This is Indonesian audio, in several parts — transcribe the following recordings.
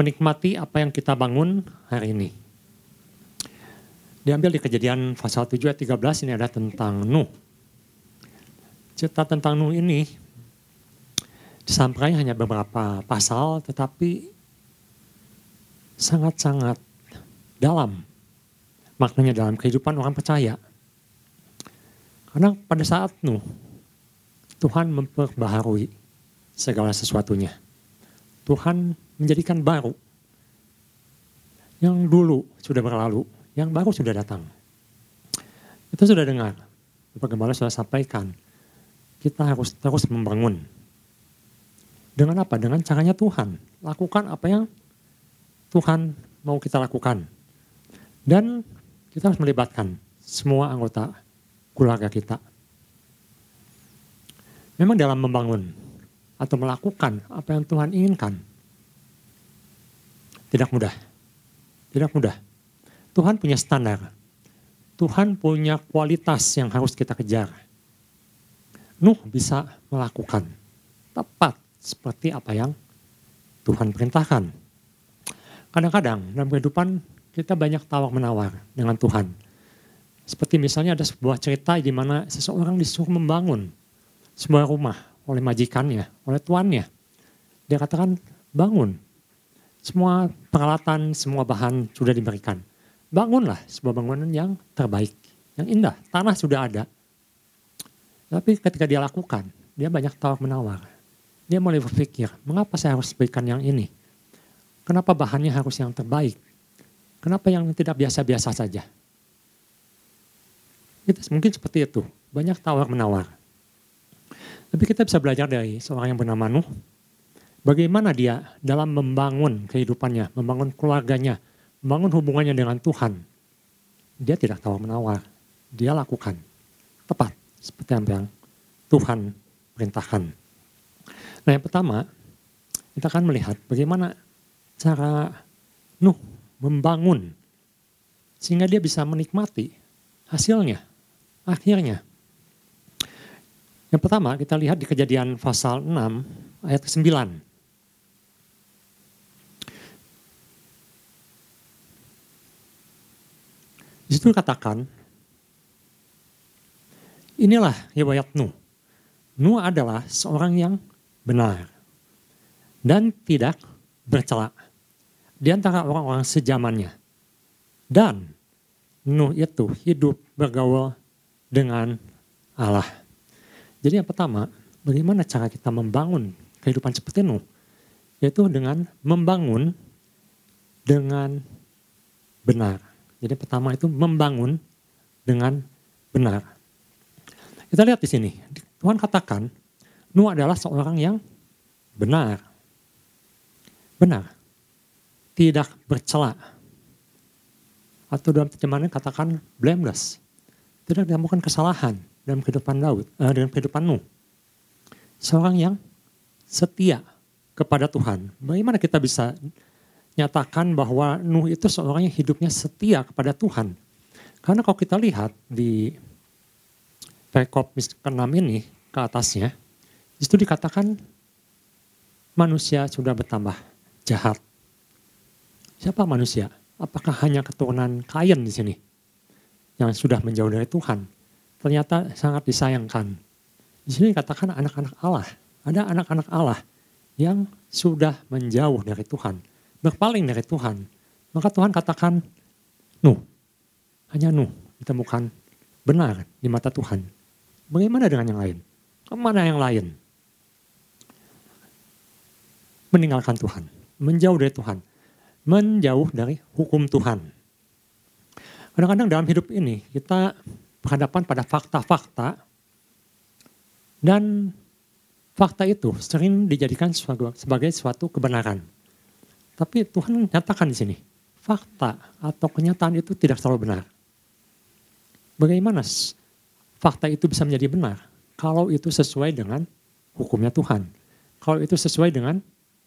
menikmati apa yang kita bangun hari ini. Diambil di kejadian pasal 7 ayat 13 ini ada tentang Nuh. Cerita tentang Nuh ini disampaikan hanya beberapa pasal tetapi sangat-sangat dalam maknanya dalam kehidupan orang percaya. Karena pada saat Nuh, Tuhan memperbaharui segala sesuatunya. Tuhan menjadikan baru. Yang dulu sudah berlalu, yang baru sudah datang. Itu sudah dengar. Bapak Gembala sudah sampaikan. Kita harus terus membangun. Dengan apa? Dengan caranya Tuhan. Lakukan apa yang Tuhan mau kita lakukan. Dan kita harus melibatkan semua anggota keluarga kita. Memang dalam membangun atau melakukan apa yang Tuhan inginkan, tidak mudah. Tidak mudah. Tuhan punya standar. Tuhan punya kualitas yang harus kita kejar. Nuh bisa melakukan tepat seperti apa yang Tuhan perintahkan. Kadang-kadang dalam kehidupan kita banyak tawar menawar dengan Tuhan. Seperti misalnya ada sebuah cerita di mana seseorang disuruh membangun sebuah rumah oleh majikannya, oleh tuannya. Dia katakan bangun. Semua peralatan, semua bahan sudah diberikan. Bangunlah sebuah bangunan yang terbaik, yang indah. Tanah sudah ada. Tapi ketika dia lakukan, dia banyak tawar menawar. Dia mulai berpikir, mengapa saya harus berikan yang ini? Kenapa bahannya harus yang terbaik? Kenapa yang tidak biasa-biasa saja? Itu mungkin seperti itu. Banyak tawar menawar. Tapi kita bisa belajar dari seorang yang bernama Nuh. Bagaimana dia dalam membangun kehidupannya, membangun keluarganya, membangun hubungannya dengan Tuhan. Dia tidak tawar menawar. Dia lakukan. Tepat. Seperti yang Tuhan perintahkan. Nah yang pertama, kita akan melihat bagaimana cara Nuh membangun sehingga dia bisa menikmati hasilnya, akhirnya. Yang pertama kita lihat di kejadian pasal 6 ayat ke-9. Di situ katakan, inilah riwayat Nuh. Nuh adalah seorang yang benar dan tidak bercela di antara orang-orang sejamannya. Dan Nuh itu hidup bergaul dengan Allah. Jadi yang pertama, bagaimana cara kita membangun kehidupan seperti Nuh? Yaitu dengan membangun dengan benar. Jadi pertama itu membangun dengan benar. Kita lihat di sini, Tuhan katakan Nuh adalah seorang yang benar. Benar tidak bercela. Atau dalam terjemahannya katakan blameless. Tidak ditemukan kesalahan dalam kehidupan Daud, uh, dalam kehidupan Nuh. Seorang yang setia kepada Tuhan. Bagaimana kita bisa nyatakan bahwa Nuh itu seorang yang hidupnya setia kepada Tuhan? Karena kalau kita lihat di perikop ke-6 ini ke atasnya, itu dikatakan manusia sudah bertambah jahat. Siapa manusia? Apakah hanya keturunan Kain di sini yang sudah menjauh dari Tuhan? Ternyata sangat disayangkan. Di sini katakan anak-anak Allah. Ada anak-anak Allah yang sudah menjauh dari Tuhan, berpaling dari Tuhan. Maka Tuhan katakan, Nuh, hanya Nuh ditemukan benar di mata Tuhan. Bagaimana dengan yang lain? Ke mana yang lain? Meninggalkan Tuhan, menjauh dari Tuhan menjauh dari hukum Tuhan. Kadang-kadang dalam hidup ini kita berhadapan pada fakta-fakta dan fakta itu sering dijadikan sebagai suatu kebenaran. Tapi Tuhan nyatakan di sini, fakta atau kenyataan itu tidak selalu benar. Bagaimana fakta itu bisa menjadi benar? Kalau itu sesuai dengan hukumnya Tuhan. Kalau itu sesuai dengan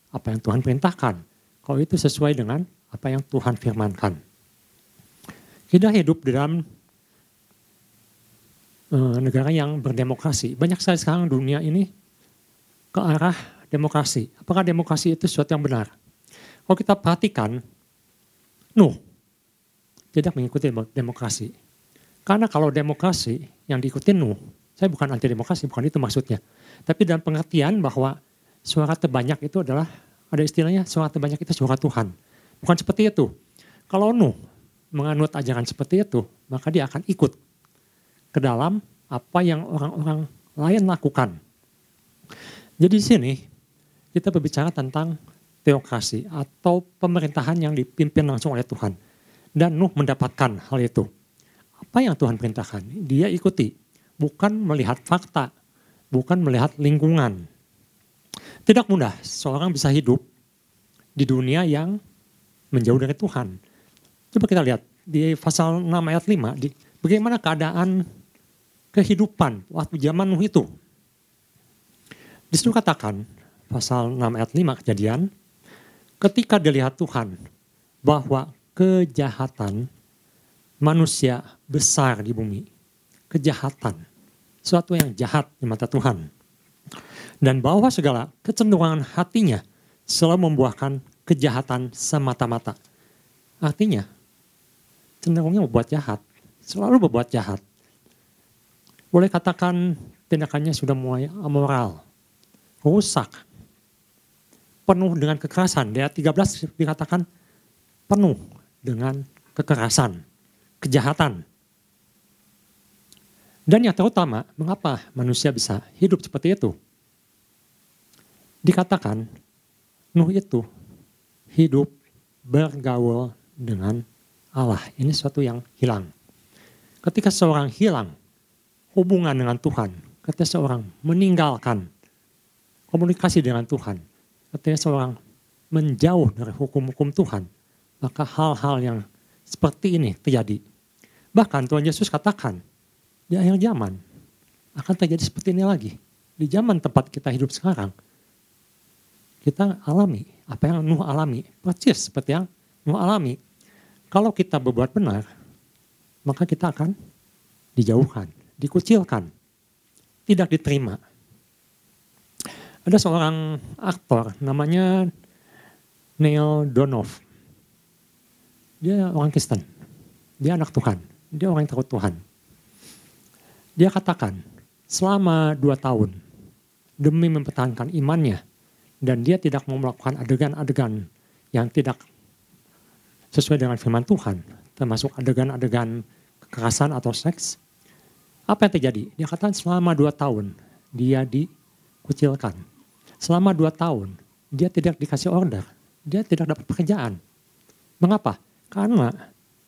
apa yang Tuhan perintahkan kalau itu sesuai dengan apa yang Tuhan firmankan. Kita hidup dalam uh, negara yang berdemokrasi. Banyak sekali sekarang dunia ini ke arah demokrasi. Apakah demokrasi itu sesuatu yang benar? Kalau kita perhatikan, Nuh tidak mengikuti demokrasi. Karena kalau demokrasi yang diikuti Nuh, saya bukan anti demokrasi, bukan itu maksudnya. Tapi dalam pengertian bahwa suara terbanyak itu adalah, ada istilahnya suara terbanyak itu suara Tuhan. Bukan seperti itu. Kalau Nuh menganut ajaran seperti itu, maka dia akan ikut ke dalam apa yang orang-orang lain lakukan. Jadi di sini kita berbicara tentang teokrasi atau pemerintahan yang dipimpin langsung oleh Tuhan. Dan Nuh mendapatkan hal itu. Apa yang Tuhan perintahkan? Dia ikuti. Bukan melihat fakta. Bukan melihat lingkungan. Tidak mudah seorang bisa hidup di dunia yang menjauh dari Tuhan. Coba kita lihat di pasal 6 ayat 5, di, bagaimana keadaan kehidupan waktu zaman Nuh itu. Di situ katakan, pasal 6 ayat 5 kejadian, ketika dilihat Tuhan bahwa kejahatan manusia besar di bumi. Kejahatan. Suatu yang jahat di mata Tuhan. Dan bahwa segala kecenderungan hatinya selalu membuahkan kejahatan semata-mata. Artinya, cenderungnya membuat jahat. Selalu berbuat jahat. Boleh katakan tindakannya sudah mulai amoral. Rusak. Penuh dengan kekerasan. Di ayat 13 dikatakan penuh dengan kekerasan, kejahatan. Dan yang terutama, mengapa manusia bisa hidup seperti itu? Dikatakan, Nuh itu hidup bergaul dengan Allah. Ini sesuatu yang hilang. Ketika seorang hilang hubungan dengan Tuhan, ketika seorang meninggalkan komunikasi dengan Tuhan, ketika seorang menjauh dari hukum-hukum Tuhan, maka hal-hal yang seperti ini terjadi. Bahkan Tuhan Yesus katakan, di akhir zaman akan terjadi seperti ini lagi. Di zaman tempat kita hidup sekarang, kita alami apa yang Nuh alami, persis seperti yang Nuh alami. Kalau kita berbuat benar, maka kita akan dijauhkan, dikucilkan, tidak diterima. Ada seorang aktor namanya Neil Donoff. Dia orang Kristen. Dia anak Tuhan. Dia orang yang takut Tuhan. Dia katakan, selama dua tahun, demi mempertahankan imannya, dan dia tidak mau melakukan adegan-adegan yang tidak sesuai dengan firman Tuhan, termasuk adegan-adegan kekerasan atau seks, apa yang terjadi? Dia katakan selama dua tahun dia dikucilkan. Selama dua tahun dia tidak dikasih order, dia tidak dapat pekerjaan. Mengapa? Karena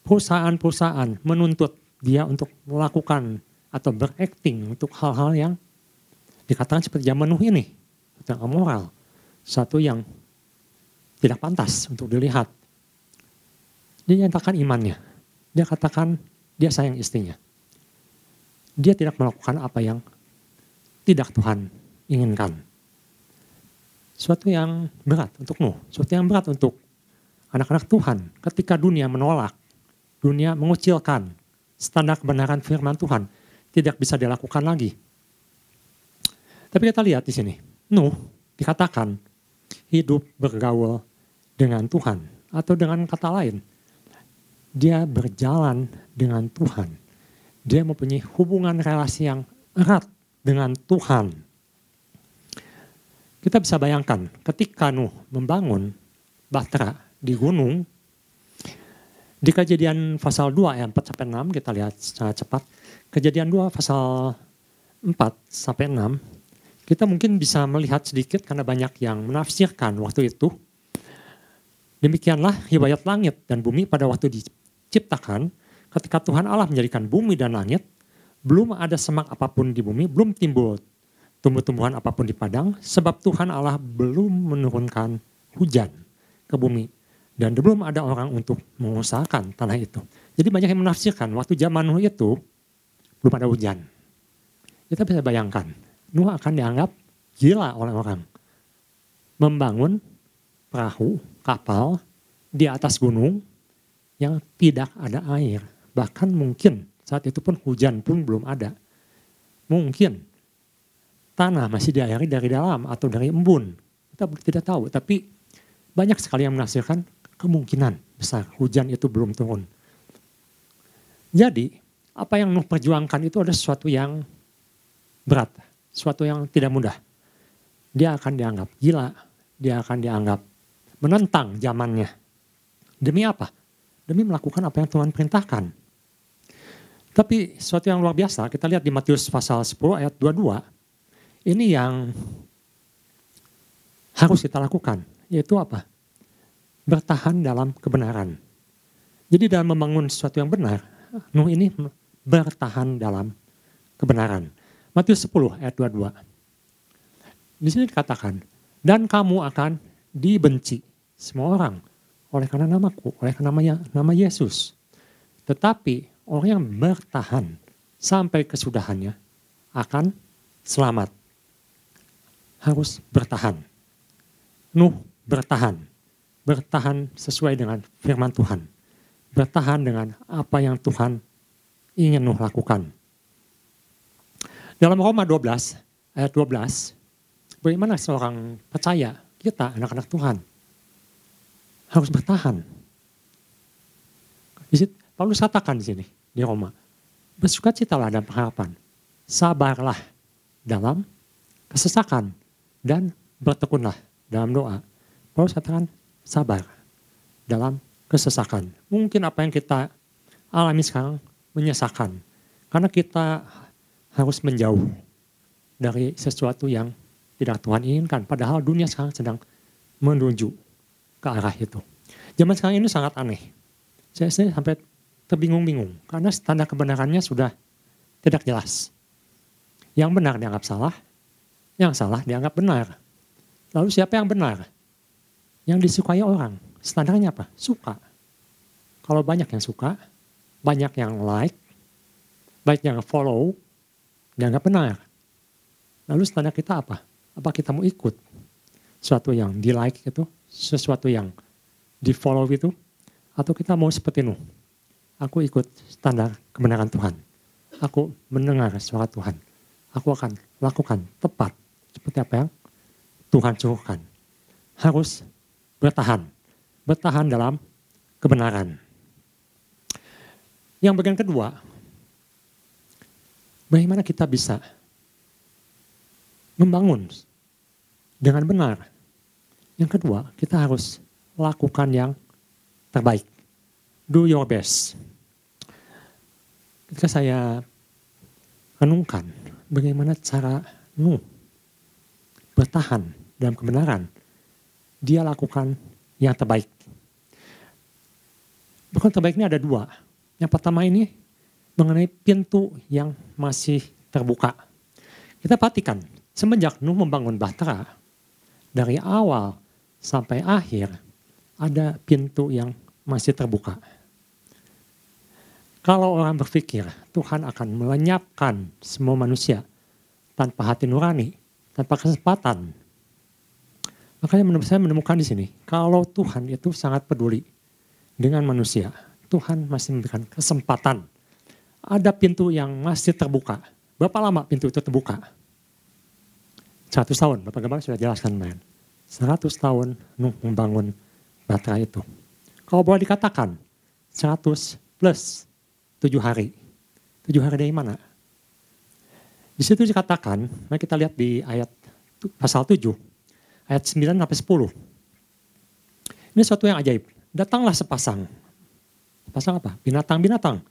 perusahaan-perusahaan menuntut dia untuk melakukan atau berakting untuk hal-hal yang dikatakan seperti zaman Nuh ini. Yang amoral. Satu yang tidak pantas untuk dilihat. Dia nyatakan imannya. Dia katakan dia sayang istrinya. Dia tidak melakukan apa yang tidak Tuhan inginkan. Suatu yang berat untuk Nuh. Suatu yang berat untuk anak-anak Tuhan ketika dunia menolak, dunia mengucilkan standar kebenaran firman Tuhan tidak bisa dilakukan lagi. Tapi kita lihat di sini, Nuh dikatakan hidup bergaul dengan Tuhan atau dengan kata lain dia berjalan dengan Tuhan. Dia mempunyai hubungan relasi yang erat dengan Tuhan. Kita bisa bayangkan ketika Nuh membangun Bahtera di gunung. Di kejadian pasal 2 ayat 4 sampai 6 kita lihat secara cepat. Kejadian 2 pasal 4 sampai 6 kita mungkin bisa melihat sedikit karena banyak yang menafsirkan waktu itu. Demikianlah hibayat langit dan bumi pada waktu diciptakan ketika Tuhan Allah menjadikan bumi dan langit belum ada semak apa pun di bumi, belum timbul tumbuh-tumbuhan apa pun di padang sebab Tuhan Allah belum menurunkan hujan ke bumi dan belum ada orang untuk mengusahakan tanah itu. Jadi banyak yang menafsirkan waktu zaman Nuh itu belum ada hujan. Kita bisa bayangkan, Nuh akan dianggap gila oleh orang. Membangun perahu, kapal di atas gunung yang tidak ada air. Bahkan mungkin saat itu pun hujan pun belum ada. Mungkin tanah masih diairi dari dalam atau dari embun. Kita tidak tahu, tapi banyak sekali yang menafsirkan kemungkinan besar hujan itu belum turun. Jadi apa yang Nuh perjuangkan itu ada sesuatu yang berat, sesuatu yang tidak mudah. Dia akan dianggap gila, dia akan dianggap menentang zamannya. Demi apa? Demi melakukan apa yang Tuhan perintahkan. Tapi sesuatu yang luar biasa, kita lihat di Matius pasal 10 ayat 22, ini yang harus kita lakukan, yaitu apa? Bertahan dalam kebenaran. Jadi dalam membangun sesuatu yang benar, Nuh ini bertahan dalam kebenaran. Matius 10 ayat 22. Di sini dikatakan, dan kamu akan dibenci semua orang oleh karena namaku, oleh karena namanya nama Yesus. Tetapi orang yang bertahan sampai kesudahannya akan selamat. Harus bertahan. Nuh bertahan. Bertahan sesuai dengan firman Tuhan. Bertahan dengan apa yang Tuhan ingin Nuh lakukan. Dalam Roma 12 ayat 12, bagaimana seorang percaya, kita anak-anak Tuhan, harus bertahan. Paulus katakan di sini, di Roma, bersukacitalah dalam pengharapan, sabarlah dalam kesesakan, dan bertekunlah dalam doa. Paulus katakan sabar dalam kesesakan. Mungkin apa yang kita alami sekarang menyesakan. Karena kita harus menjauh dari sesuatu yang tidak Tuhan inginkan. Padahal dunia sekarang sedang menuju ke arah itu. Zaman sekarang ini sangat aneh. Saya sendiri sampai terbingung-bingung. Karena standar kebenarannya sudah tidak jelas. Yang benar dianggap salah, yang salah dianggap benar. Lalu siapa yang benar? Yang disukai orang. Standarnya apa? Suka. Kalau banyak yang suka, banyak yang like, baik yang follow, dianggap benar. Lalu standar kita apa? Apa kita mau ikut? Sesuatu yang di like itu, sesuatu yang di follow itu, atau kita mau seperti Nuh. Aku ikut standar kebenaran Tuhan. Aku mendengar suara Tuhan. Aku akan lakukan tepat seperti apa yang Tuhan suruhkan. Harus bertahan. Bertahan dalam kebenaran. Yang bagian kedua, bagaimana kita bisa membangun dengan benar. Yang kedua, kita harus lakukan yang terbaik. Do your best. Ketika saya renungkan bagaimana cara Nuh bertahan dalam kebenaran, dia lakukan yang terbaik. Bukan terbaik ini ada dua. Yang pertama ini mengenai pintu yang masih terbuka. Kita perhatikan, semenjak Nuh membangun Bahtera, dari awal sampai akhir ada pintu yang masih terbuka. Kalau orang berpikir Tuhan akan melenyapkan semua manusia tanpa hati nurani, tanpa kesempatan, makanya saya menemukan di sini, kalau Tuhan itu sangat peduli dengan manusia, Tuhan masih memberikan kesempatan. Ada pintu yang masih terbuka. Berapa lama pintu itu terbuka? 100 tahun, Bapak Gembala sudah jelaskan men. 100 tahun Nuh membangun batra itu. Kalau boleh dikatakan, 100 plus 7 hari. 7 hari dari mana? Di situ dikatakan, mari kita lihat di ayat pasal 7, ayat 9 sampai 10. Ini sesuatu yang ajaib. Datanglah sepasang Pasal apa? Binatang-binatang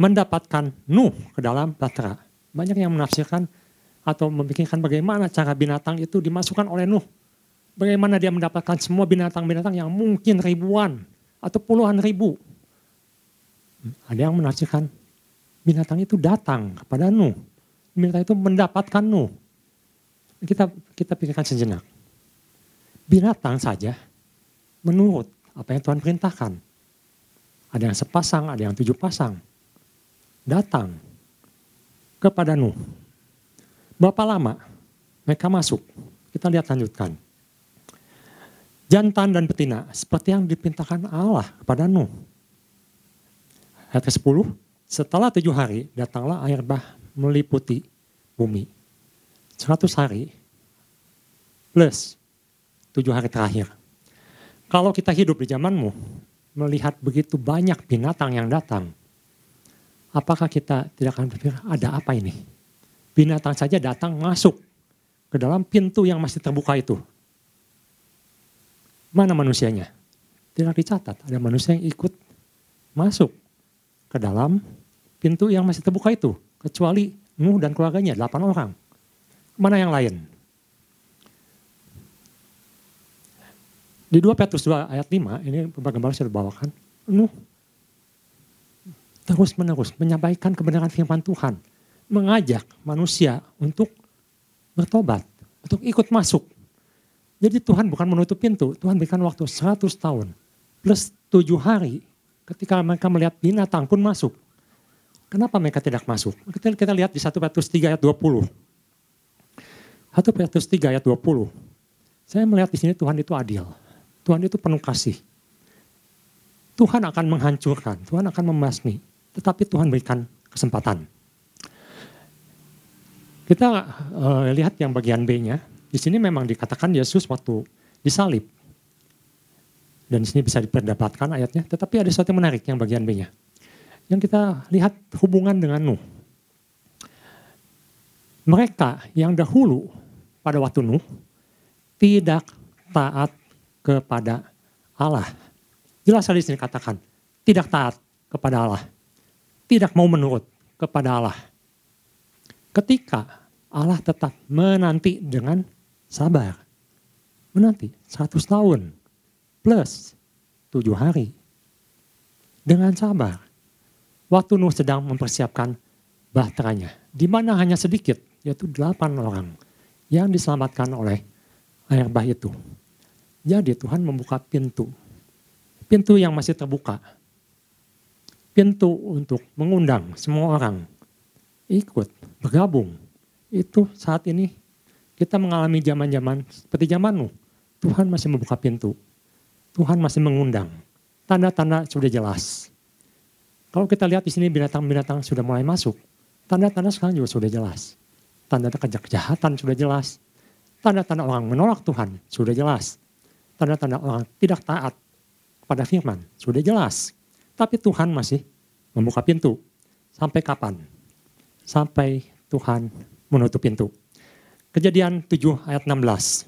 mendapatkan Nuh ke dalam Batra. Banyak yang menafsirkan atau memikirkan bagaimana cara binatang itu dimasukkan oleh Nuh. Bagaimana dia mendapatkan semua binatang-binatang yang mungkin ribuan atau puluhan ribu. Ada yang menafsirkan binatang itu datang kepada Nuh. Binatang itu mendapatkan Nuh. Kita kita pikirkan sejenak. Binatang saja menurut apa yang Tuhan perintahkan ada yang sepasang, ada yang tujuh pasang. Datang kepada Nuh. Berapa lama mereka masuk? Kita lihat lanjutkan. Jantan dan betina seperti yang dipintakan Allah kepada Nuh. Ayat ke-10, setelah tujuh hari datanglah air bah meliputi bumi. Seratus hari plus tujuh hari terakhir. Kalau kita hidup di zamanmu, melihat begitu banyak binatang yang datang, apakah kita tidak akan berpikir ada apa ini? Binatang saja datang masuk ke dalam pintu yang masih terbuka itu. Mana manusianya? Tidak dicatat. Ada manusia yang ikut masuk ke dalam pintu yang masih terbuka itu. Kecuali Nuh dan keluarganya, delapan orang. Mana yang lain? Di 2 Petrus 2 ayat 5, ini gambar saya bawakan. Nuh terus menerus menyampaikan kebenaran firman Tuhan. Mengajak manusia untuk bertobat, untuk ikut masuk. Jadi Tuhan bukan menutup pintu, Tuhan berikan waktu 100 tahun. Plus 7 hari ketika mereka melihat binatang pun masuk. Kenapa mereka tidak masuk? Kita, kita lihat di 1 Petrus 3 ayat 20. 1 Petrus 3 ayat 20. Saya melihat di sini Tuhan itu adil. Tuhan itu penuh kasih. Tuhan akan menghancurkan, Tuhan akan membasmi, tetapi Tuhan berikan kesempatan. Kita uh, lihat yang bagian B-nya, di sini memang dikatakan Yesus waktu disalib. Dan di sini bisa diperdapatkan ayatnya, tetapi ada sesuatu yang menarik yang bagian B-nya. Yang kita lihat hubungan dengan Nuh. Mereka yang dahulu pada waktu Nuh tidak taat kepada Allah. Jelas sekali sini katakan, tidak taat kepada Allah. Tidak mau menurut kepada Allah. Ketika Allah tetap menanti dengan sabar. Menanti 100 tahun plus 7 hari. Dengan sabar. Waktu Nuh sedang mempersiapkan bahteranya. Di mana hanya sedikit, yaitu 8 orang yang diselamatkan oleh air bah itu. Jadi Tuhan membuka pintu. Pintu yang masih terbuka. Pintu untuk mengundang semua orang ikut, bergabung. Itu saat ini kita mengalami zaman-zaman seperti zaman Nuh. Tuhan masih membuka pintu. Tuhan masih mengundang. Tanda-tanda sudah jelas. Kalau kita lihat di sini binatang-binatang sudah mulai masuk. Tanda-tanda sekarang juga sudah jelas. Tanda-tanda kejahatan sudah jelas. Tanda-tanda orang menolak Tuhan sudah jelas tanda-tanda orang tidak taat pada firman. Sudah jelas. Tapi Tuhan masih membuka pintu. Sampai kapan? Sampai Tuhan menutup pintu. Kejadian 7 ayat 16.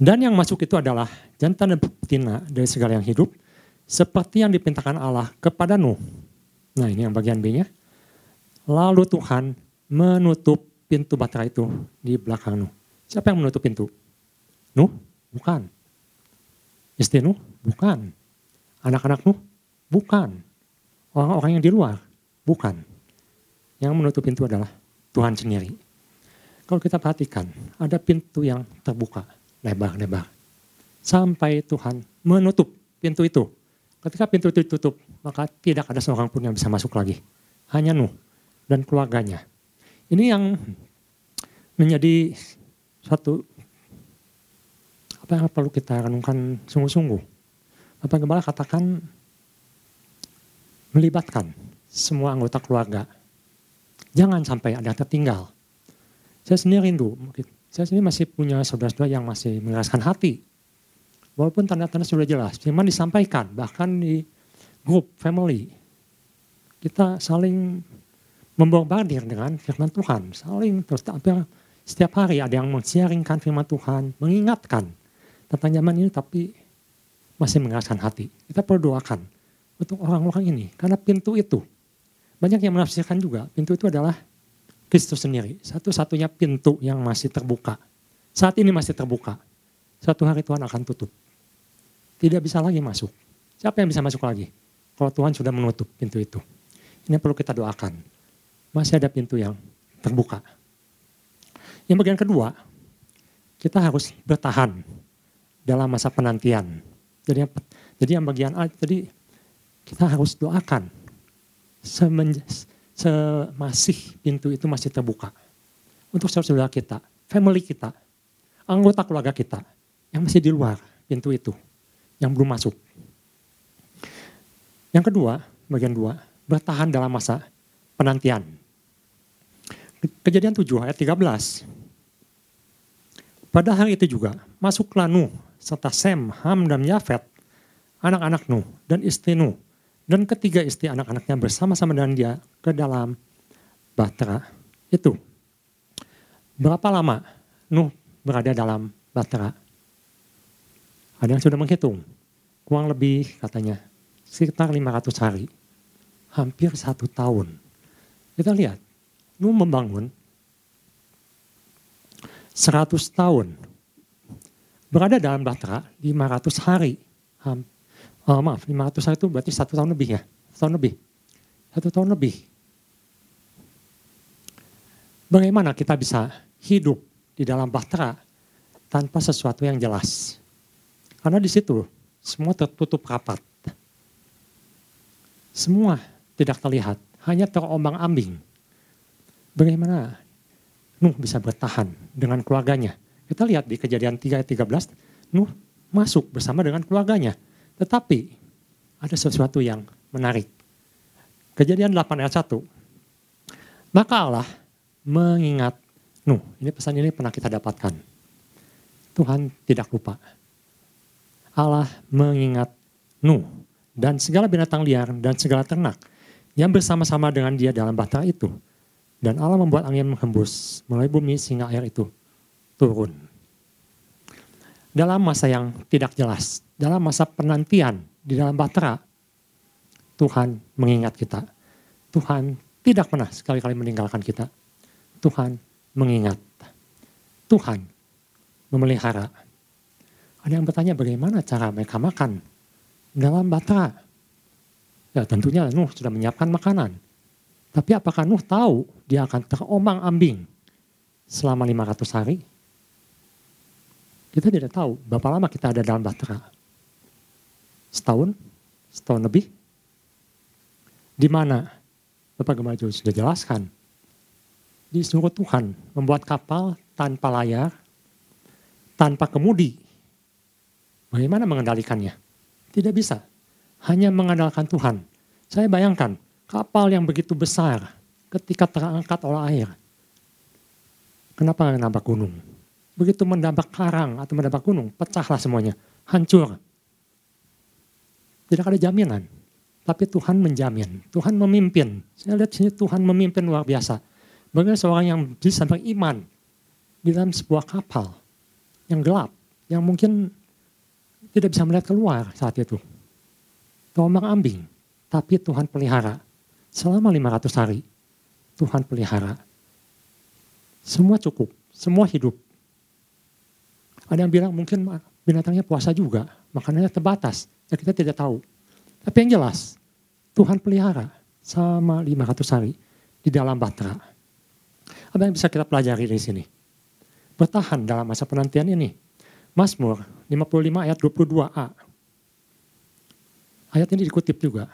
Dan yang masuk itu adalah jantan dan betina dari segala yang hidup, seperti yang dipintakan Allah kepada Nuh. Nah ini yang bagian B-nya. Lalu Tuhan menutup pintu batra itu di belakang Nuh. Siapa yang menutup pintu? Nuh? Bukan. Istri Nuh? Bukan. Anak-anak Nuh? Bukan. Orang-orang yang di luar? Bukan. Yang menutup pintu adalah Tuhan sendiri. Kalau kita perhatikan, ada pintu yang terbuka, lebar-lebar. Sampai Tuhan menutup pintu itu. Ketika pintu itu ditutup, maka tidak ada seorang pun yang bisa masuk lagi. Hanya Nuh dan keluarganya. Ini yang menjadi suatu apa yang perlu kita renungkan sungguh-sungguh. Bapak Gembala katakan melibatkan semua anggota keluarga. Jangan sampai ada yang tertinggal. Saya sendiri rindu, saya sendiri masih punya saudara-saudara yang masih mengeraskan hati. Walaupun tanda-tanda sudah jelas, firman disampaikan, bahkan di grup family. Kita saling membombardir dengan firman Tuhan, saling terus setiap hari ada yang mensiaringkan firman Tuhan, mengingatkan tentang zaman ini tapi masih mengeraskan hati. Kita perlu doakan untuk orang-orang ini. Karena pintu itu, banyak yang menafsirkan juga, pintu itu adalah Kristus sendiri. Satu-satunya pintu yang masih terbuka. Saat ini masih terbuka. Satu hari Tuhan akan tutup. Tidak bisa lagi masuk. Siapa yang bisa masuk lagi? Kalau Tuhan sudah menutup pintu itu. Ini perlu kita doakan. Masih ada pintu yang terbuka. Yang bagian kedua, kita harus bertahan dalam masa penantian. Jadi, jadi yang bagian A, jadi kita harus doakan semasih pintu itu masih terbuka. Untuk saudara-saudara kita, family kita, anggota keluarga kita yang masih di luar pintu itu, yang belum masuk. Yang kedua, bagian dua, bertahan dalam masa penantian. Kejadian 7 ayat 13. Pada hari itu juga, masuklah Nuh serta Sem, Ham, dan Yafet, anak-anak Nuh dan istri Nuh, dan ketiga istri anak-anaknya bersama-sama dengan dia ke dalam bahtera itu. Berapa lama Nuh berada dalam bahtera? Ada yang sudah menghitung, kurang lebih katanya sekitar 500 hari, hampir satu tahun. Kita lihat, Nuh membangun 100 tahun berada dalam bahtera 500 hari. Oh, maaf, 500 hari itu berarti satu tahun lebih ya. Satu tahun lebih. Satu tahun lebih. Bagaimana kita bisa hidup di dalam bahtera tanpa sesuatu yang jelas? Karena di situ semua tertutup rapat. Semua tidak terlihat, hanya terombang ambing. Bagaimana Nuh bisa bertahan dengan keluarganya? Kita lihat di kejadian 3 ayat 13, Nuh masuk bersama dengan keluarganya. Tetapi ada sesuatu yang menarik. Kejadian 8 ayat 1. Maka Allah mengingat Nuh. Ini pesan ini pernah kita dapatkan. Tuhan tidak lupa. Allah mengingat Nuh dan segala binatang liar dan segala ternak yang bersama-sama dengan dia dalam bahtera itu. Dan Allah membuat angin menghembus melalui bumi sehingga air itu turun. Dalam masa yang tidak jelas, dalam masa penantian di dalam bahtera, Tuhan mengingat kita. Tuhan tidak pernah sekali-kali meninggalkan kita. Tuhan mengingat. Tuhan memelihara. Ada yang bertanya bagaimana cara mereka makan dalam bahtera. Ya tentunya Nuh sudah menyiapkan makanan. Tapi apakah Nuh tahu dia akan terombang ambing selama 500 hari? Kita tidak tahu berapa lama kita ada dalam bahtera. Setahun? Setahun lebih? Di mana? Bapak Gembala juga sudah jelaskan. Disuruh Tuhan membuat kapal tanpa layar, tanpa kemudi. Bagaimana mengendalikannya? Tidak bisa. Hanya mengandalkan Tuhan. Saya bayangkan kapal yang begitu besar ketika terangkat oleh air. Kenapa nggak gunung? Begitu mendampak karang atau mendampak gunung, pecahlah semuanya, hancur. Tidak ada jaminan. Tapi Tuhan menjamin, Tuhan memimpin. Saya lihat sini Tuhan memimpin luar biasa. Bagaimana seorang yang bisa beriman di dalam sebuah kapal yang gelap, yang mungkin tidak bisa melihat keluar saat itu. Tombang ambing, tapi Tuhan pelihara. Selama 500 hari, Tuhan pelihara. Semua cukup, semua hidup ada yang bilang mungkin binatangnya puasa juga, makanannya terbatas. Ya kita tidak tahu. Tapi yang jelas, Tuhan pelihara sama 500 hari di dalam batra. Apa yang bisa kita pelajari di sini? Bertahan dalam masa penantian ini. Mazmur 55 ayat 22a. Ayat ini dikutip juga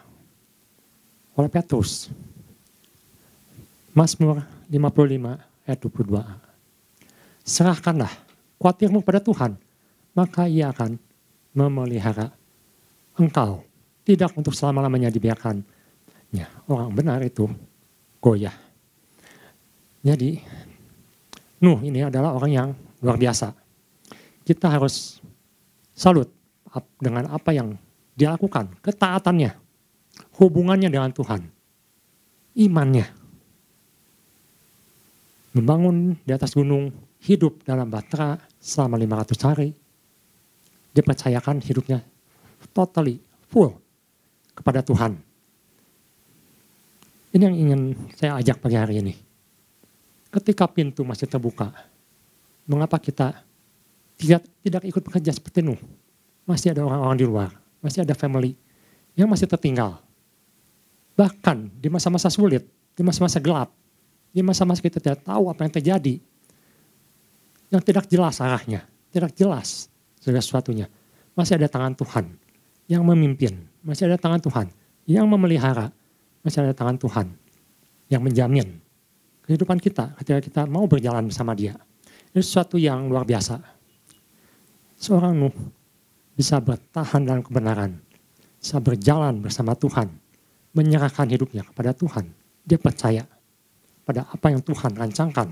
oleh Petrus. Mazmur 55 ayat 22a. Serahkanlah khawatirmu pada Tuhan, maka ia akan memelihara engkau. Tidak untuk selama-lamanya dibiarkan. Ya, orang benar itu goyah. Jadi, Nuh ini adalah orang yang luar biasa. Kita harus salut dengan apa yang dia lakukan, ketaatannya, hubungannya dengan Tuhan, imannya. Membangun di atas gunung, hidup dalam batra selama 500 hari. Dia percayakan hidupnya totally full kepada Tuhan. Ini yang ingin saya ajak pagi hari ini. Ketika pintu masih terbuka, mengapa kita tidak, tidak ikut bekerja seperti Nuh? Masih ada orang-orang di luar, masih ada family yang masih tertinggal. Bahkan di masa-masa sulit, di masa-masa gelap, di masa-masa kita tidak tahu apa yang terjadi, yang tidak jelas arahnya, tidak jelas segala sesuatunya. Masih ada tangan Tuhan yang memimpin, masih ada tangan Tuhan yang memelihara, masih ada tangan Tuhan yang menjamin kehidupan kita ketika kita mau berjalan bersama dia. Ini sesuatu yang luar biasa. Seorang Nuh bisa bertahan dalam kebenaran, bisa berjalan bersama Tuhan, menyerahkan hidupnya kepada Tuhan. Dia percaya pada apa yang Tuhan rancangkan.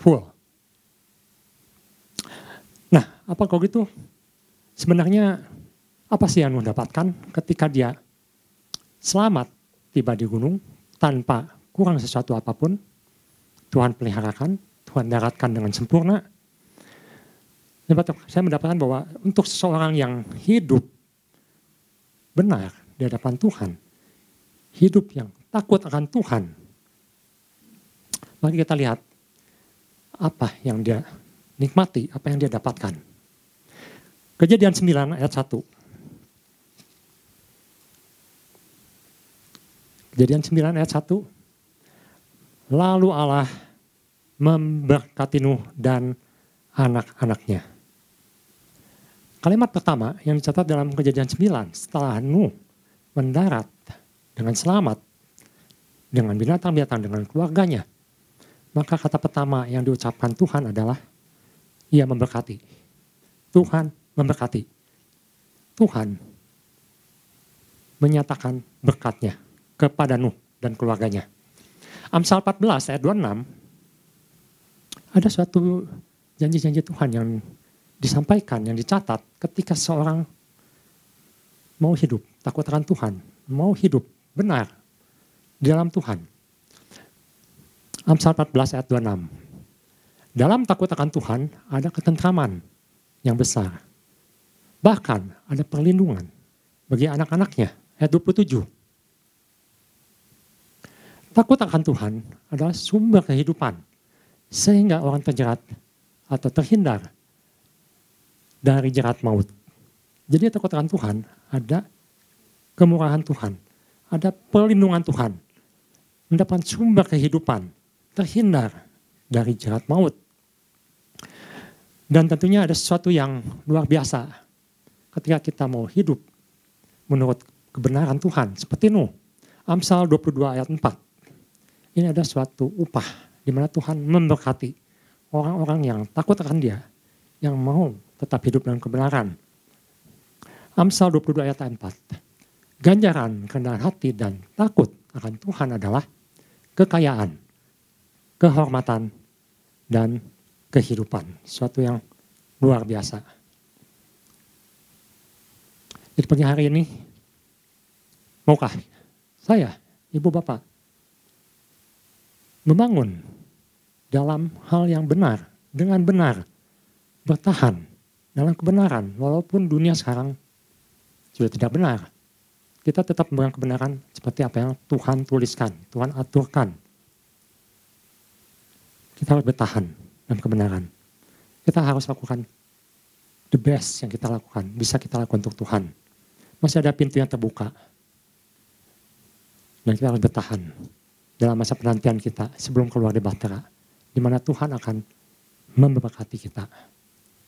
Full Nah, apa kalau gitu Sebenarnya apa sih yang Nuh dapatkan ketika dia selamat tiba di gunung tanpa kurang sesuatu apa pun. Tuhan peliharakan, Tuhan daratkan dengan sempurna. Saya mendapatkan bahwa untuk seseorang yang hidup benar di hadapan Tuhan, hidup yang takut akan Tuhan, mari kita lihat apa yang dia nikmati, apa yang dia dapatkan. Kejadian 9 ayat 1. Kejadian 9 ayat 1. Lalu Allah memberkati Nuh dan anak-anaknya. Kalimat pertama yang dicatat dalam kejadian 9 setelah Nuh mendarat dengan selamat dengan binatang-binatang dengan keluarganya. Maka kata pertama yang diucapkan Tuhan adalah ia memberkati. Tuhan memberkati. Tuhan menyatakan berkatnya kepada Nuh dan keluarganya. Amsal 14 ayat 26 ada suatu janji-janji Tuhan yang disampaikan, yang dicatat ketika seorang mau hidup, takut akan Tuhan, mau hidup benar di dalam Tuhan. Amsal 14 ayat 26. Dalam takut akan Tuhan ada ketentraman yang besar. Bahkan ada perlindungan bagi anak-anaknya. Ayat 27. Takut akan Tuhan adalah sumber kehidupan. Sehingga orang terjerat atau terhindar dari jerat maut. Jadi takut akan Tuhan ada kemurahan Tuhan. Ada perlindungan Tuhan. Mendapat sumber kehidupan. Terhindar dari jerat maut. Dan tentunya ada sesuatu yang luar biasa ketika kita mau hidup menurut kebenaran Tuhan. Seperti Nuh, Amsal 22 ayat 4 ini ada suatu upah di mana Tuhan memberkati orang-orang yang takut akan dia, yang mau tetap hidup dalam kebenaran. Amsal 22 ayat 4. Ganjaran kerendahan hati dan takut akan Tuhan adalah kekayaan, kehormatan, dan kehidupan. Suatu yang luar biasa. Jadi pagi hari ini, maukah saya, ibu bapak, membangun dalam hal yang benar, dengan benar, bertahan dalam kebenaran, walaupun dunia sekarang sudah tidak benar. Kita tetap memegang kebenaran seperti apa yang Tuhan tuliskan, Tuhan aturkan. Kita harus bertahan dalam kebenaran. Kita harus lakukan the best yang kita lakukan, bisa kita lakukan untuk Tuhan. Masih ada pintu yang terbuka. Dan kita harus bertahan dalam masa penantian kita sebelum keluar di Bahtera. Di mana Tuhan akan memberkati kita.